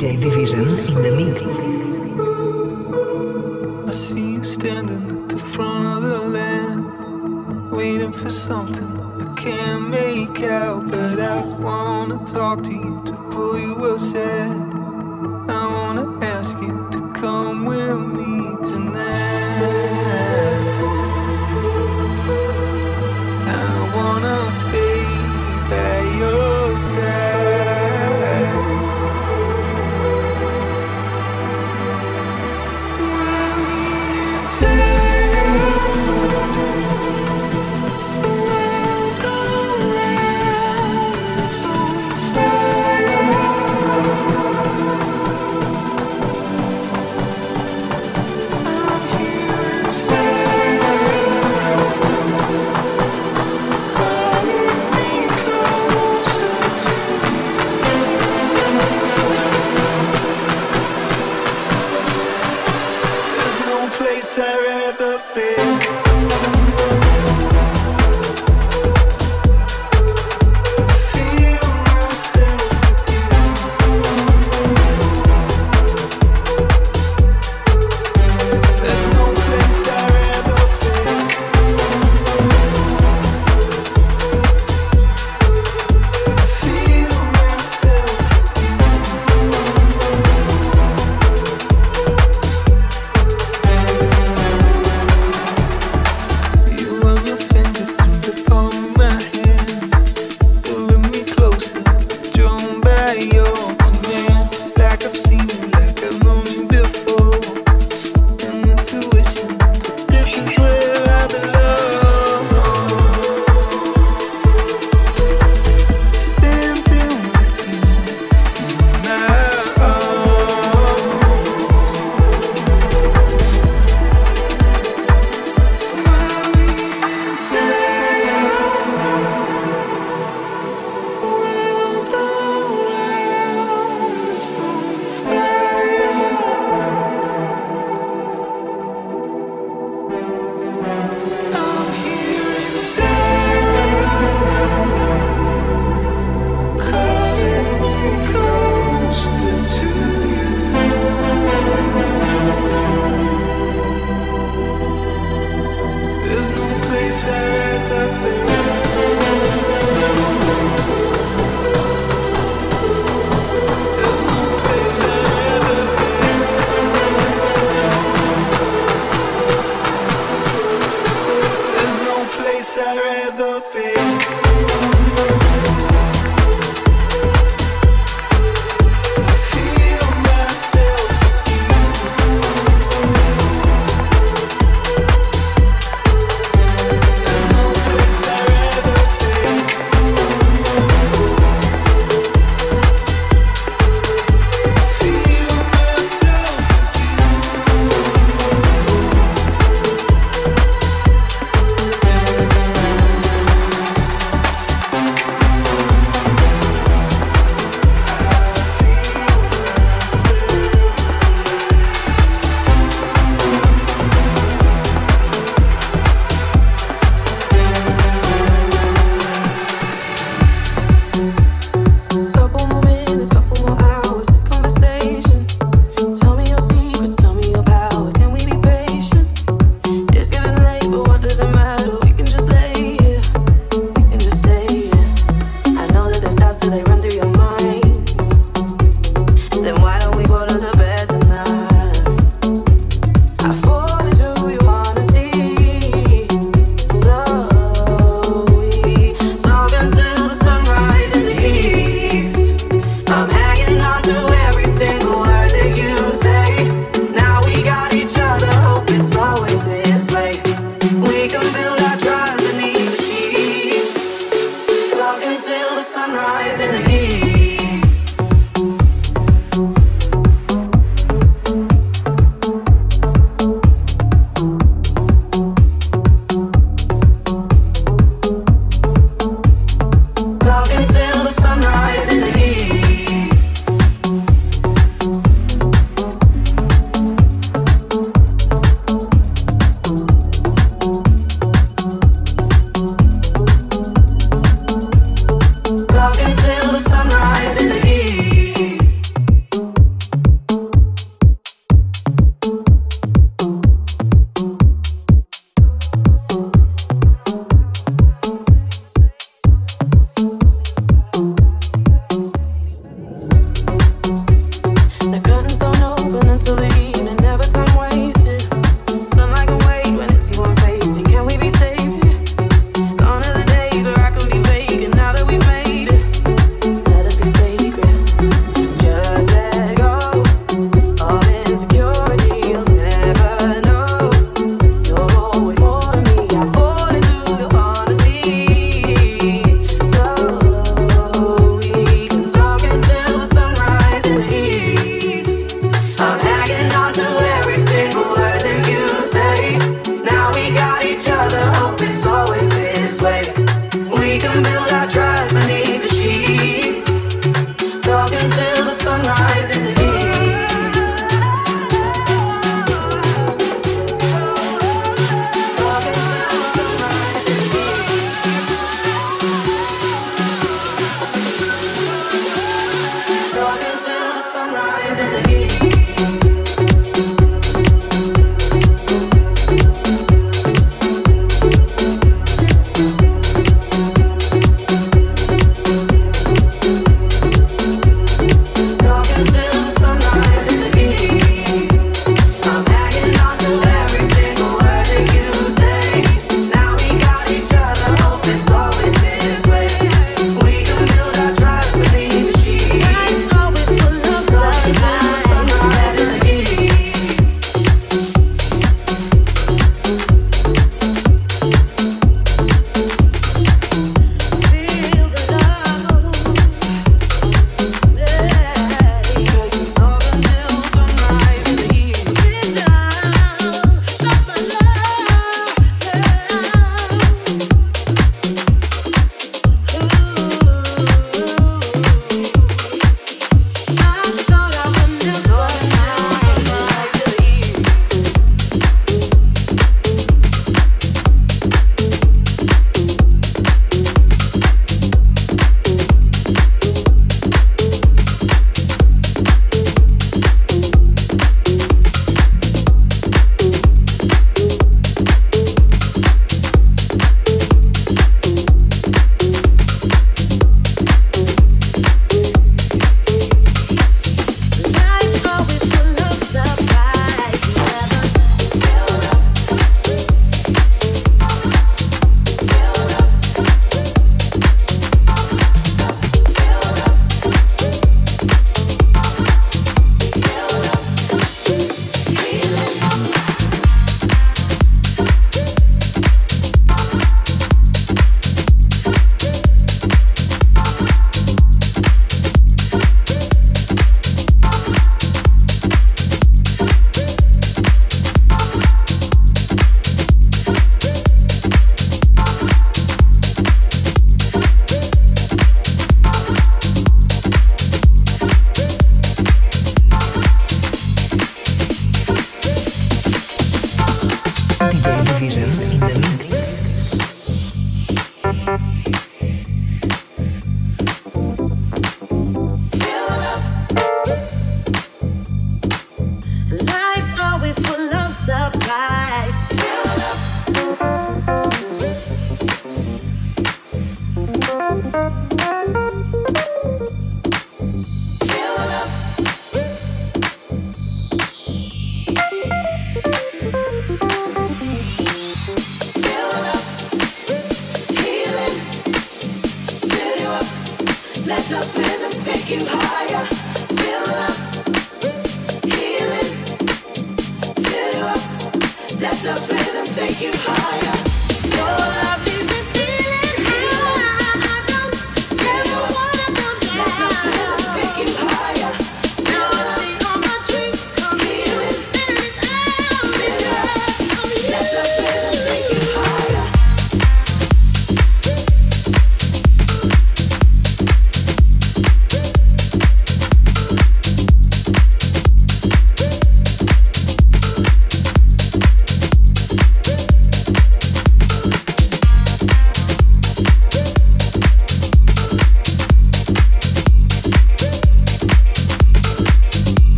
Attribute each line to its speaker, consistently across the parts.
Speaker 1: DJ Division in the mix.
Speaker 2: I see you standing at the front of the land, waiting for something I can't make out, but I wanna talk to you to pull you aside.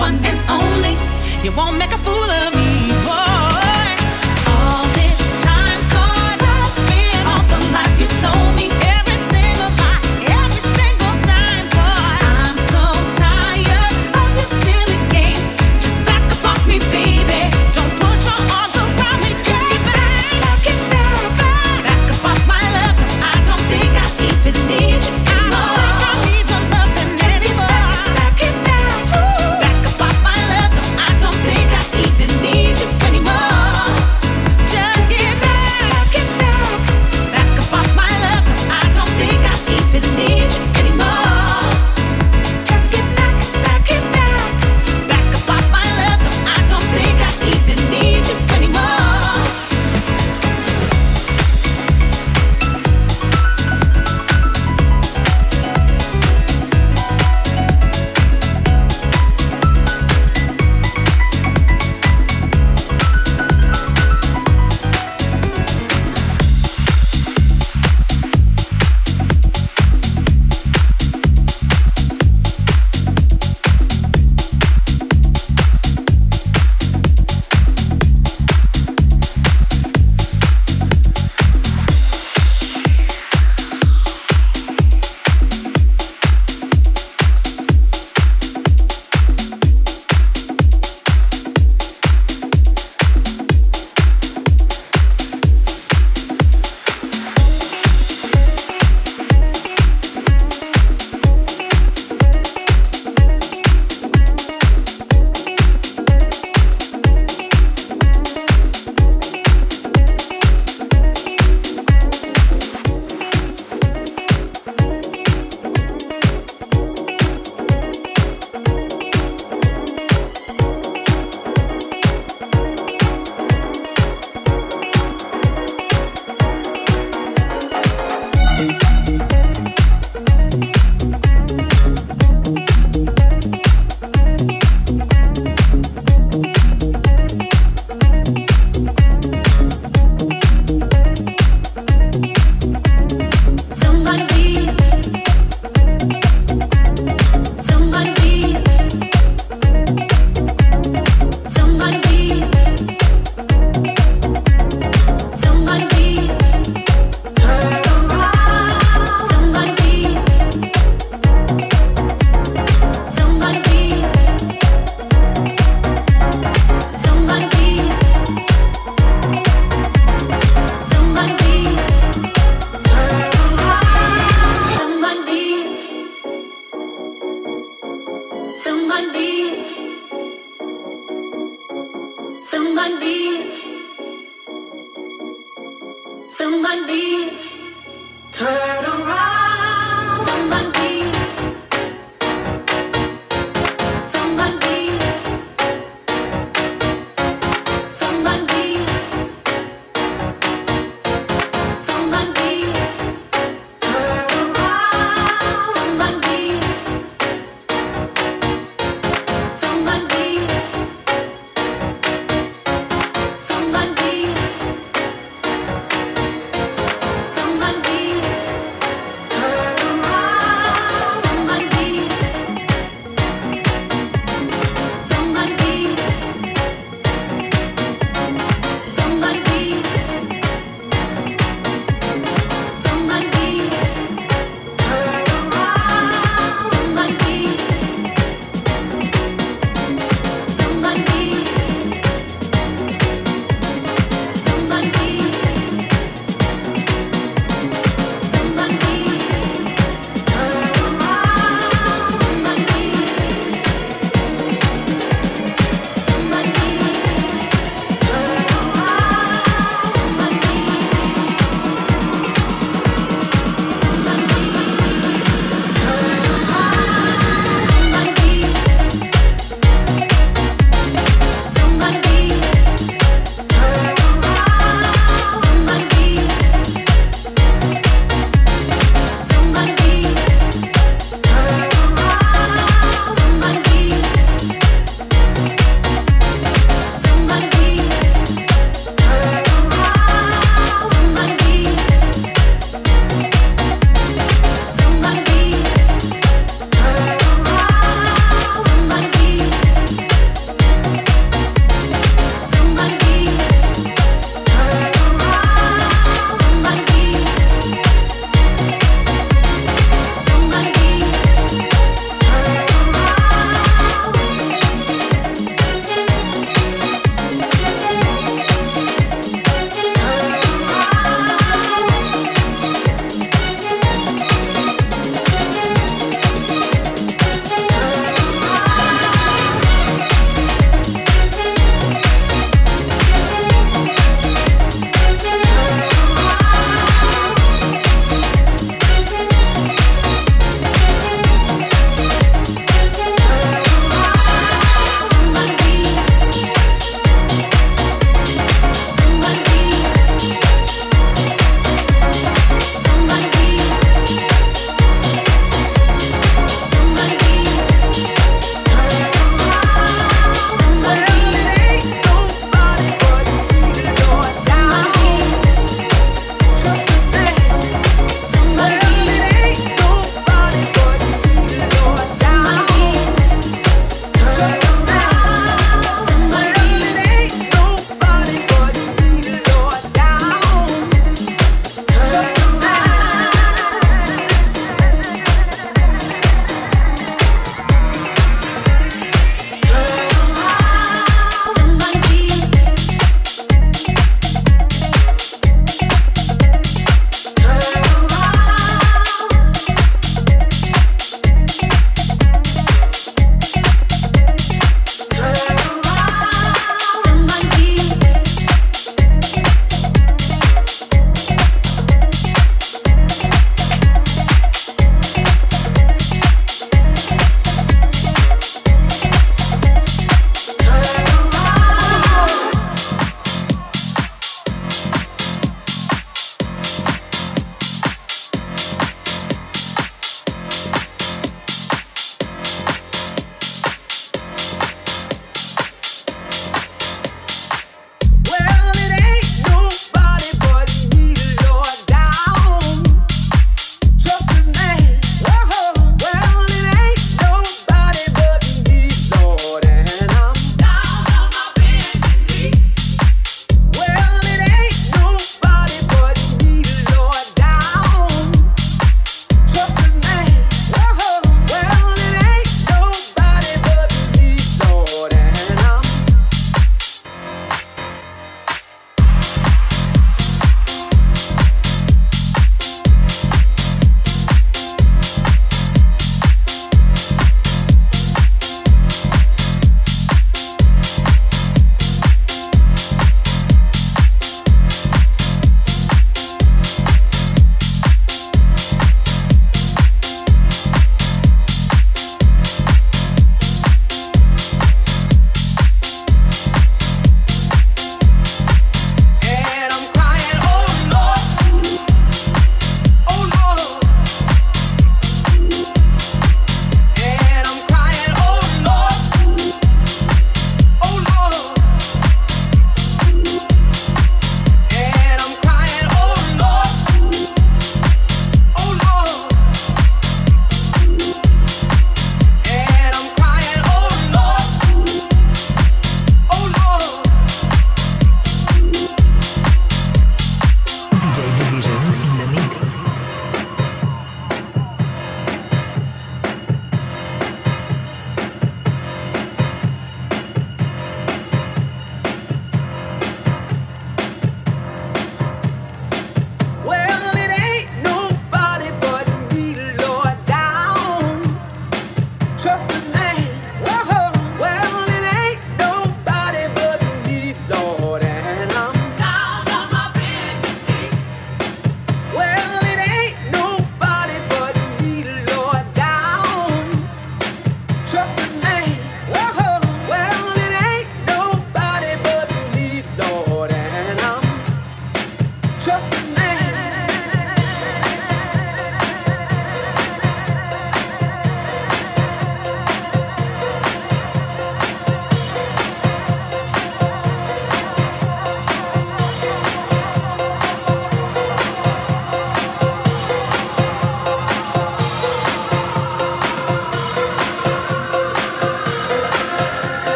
Speaker 2: one and only. You won't make a fool of me.
Speaker 1: Whoa.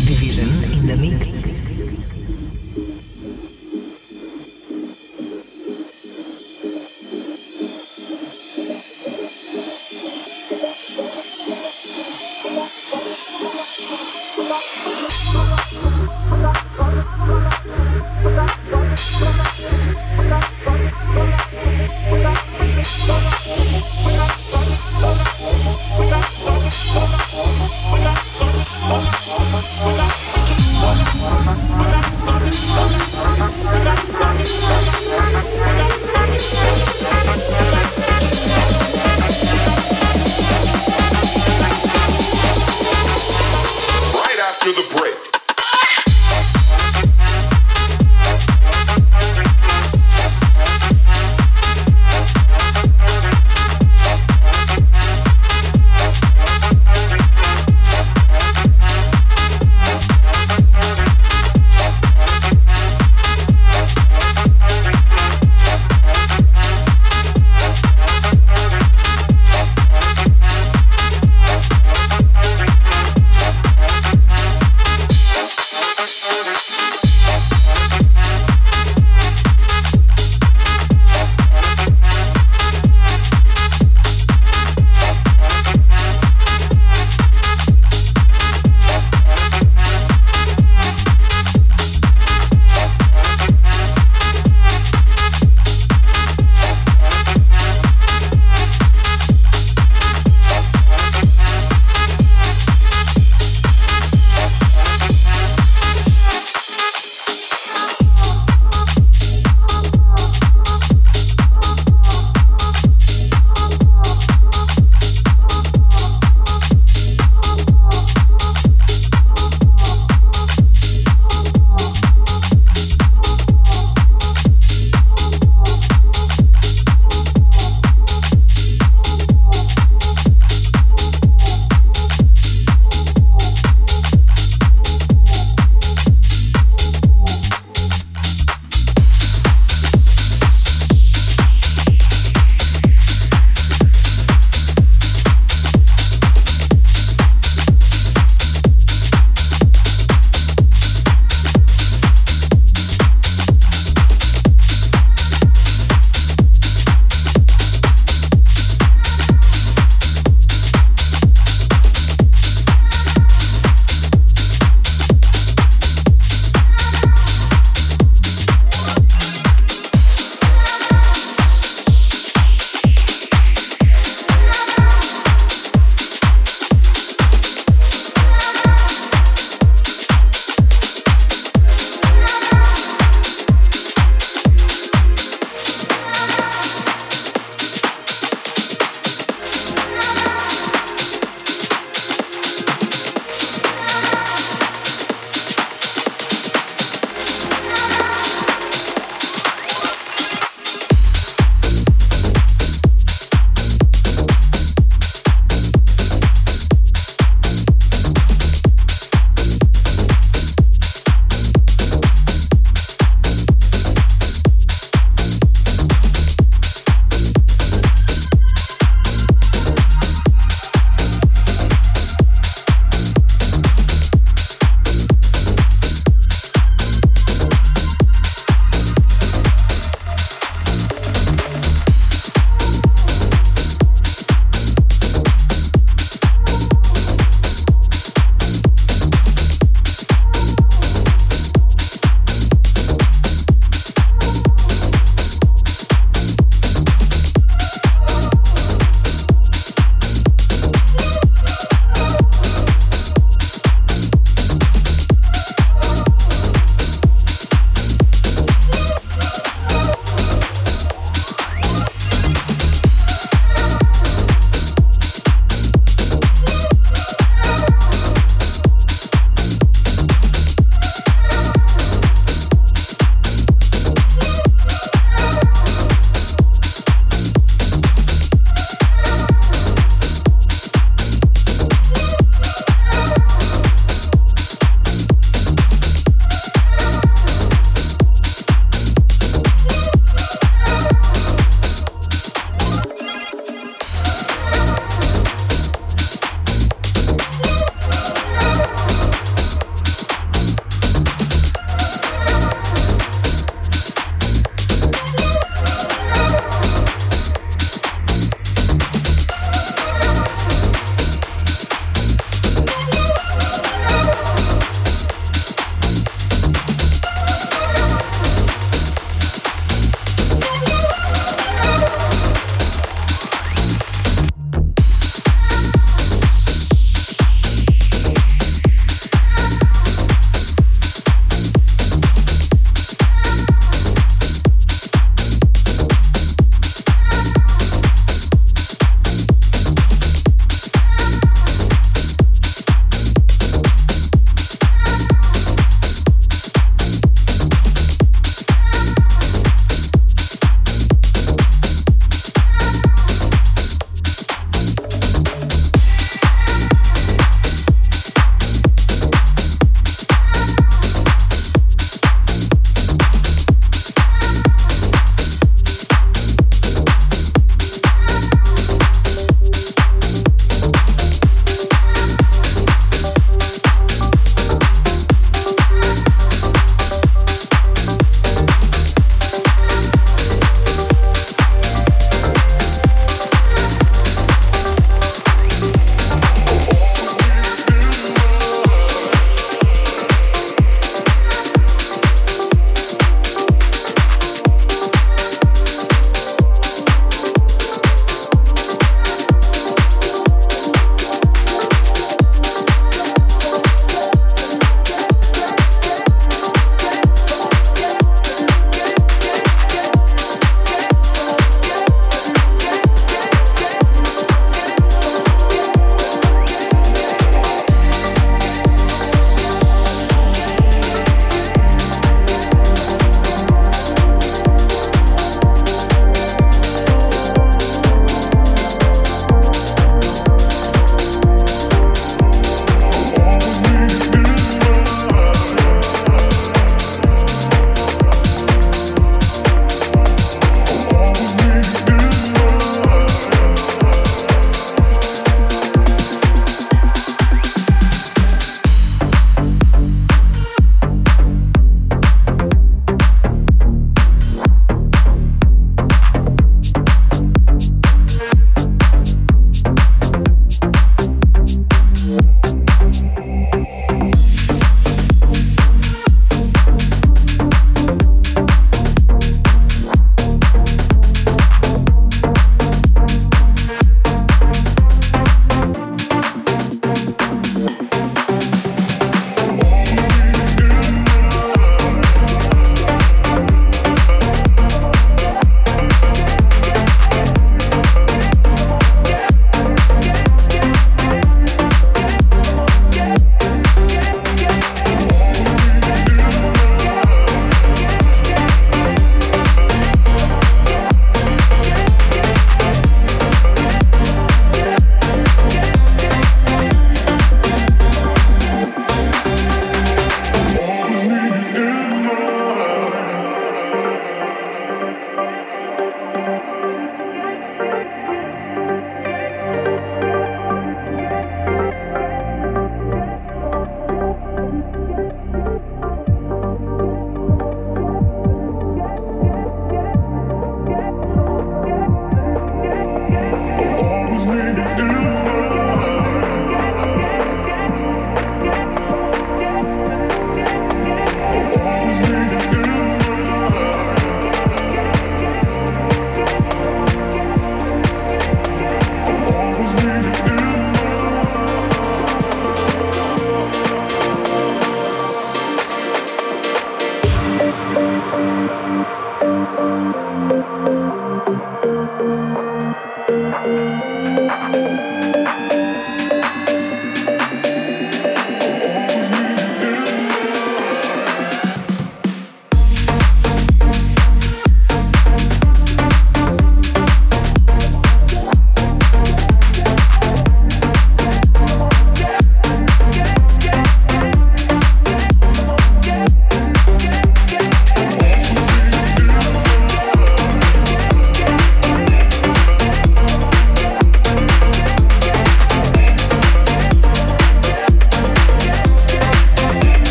Speaker 1: Division in the mix.